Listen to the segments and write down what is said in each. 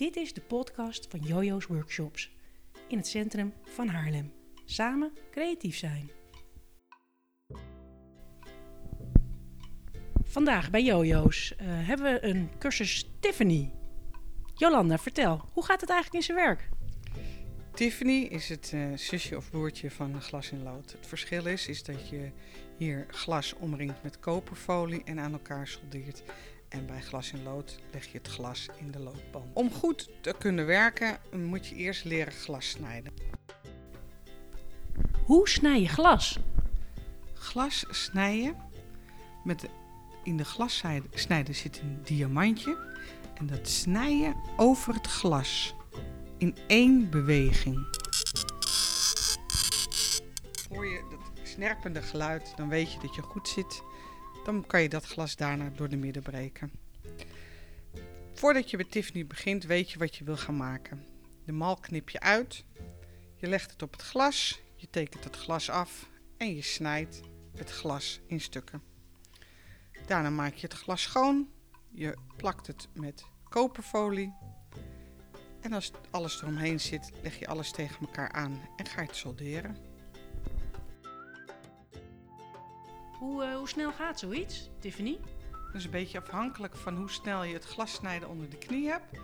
Dit is de podcast van Jojo's Workshops in het centrum van Haarlem. Samen creatief zijn. Vandaag bij Jojo's eh, hebben we een cursus Tiffany. Jolanda, vertel, hoe gaat het eigenlijk in zijn werk? Tiffany is het eh, zusje of broertje van glas in lood. Het verschil is, is dat je hier glas omringt met koperfolie en aan elkaar soldeert. En bij glas in lood leg je het glas in de loodband. Om goed te kunnen werken moet je eerst leren glas snijden. Hoe snij je glas? Glas snijden, met de, in de glassnijder zit een diamantje. En dat snijden over het glas in één beweging. Hoor je dat snerpende geluid, dan weet je dat je goed zit. Dan kan je dat glas daarna door de midden breken. Voordat je met Tiffany begint, weet je wat je wil gaan maken. De mal knip je uit, je legt het op het glas, je tekent het glas af en je snijdt het glas in stukken. Daarna maak je het glas schoon, je plakt het met koperfolie en als alles eromheen zit, leg je alles tegen elkaar aan en ga je het solderen. Hoe, uh, hoe snel gaat zoiets, Tiffany? Dat is een beetje afhankelijk van hoe snel je het glas snijden onder de knie hebt.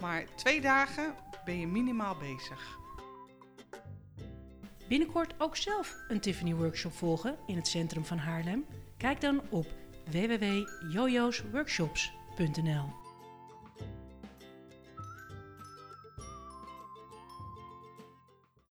Maar twee dagen ben je minimaal bezig. Binnenkort ook zelf een Tiffany workshop volgen in het centrum van Haarlem? Kijk dan op www.jojosworkshops.nl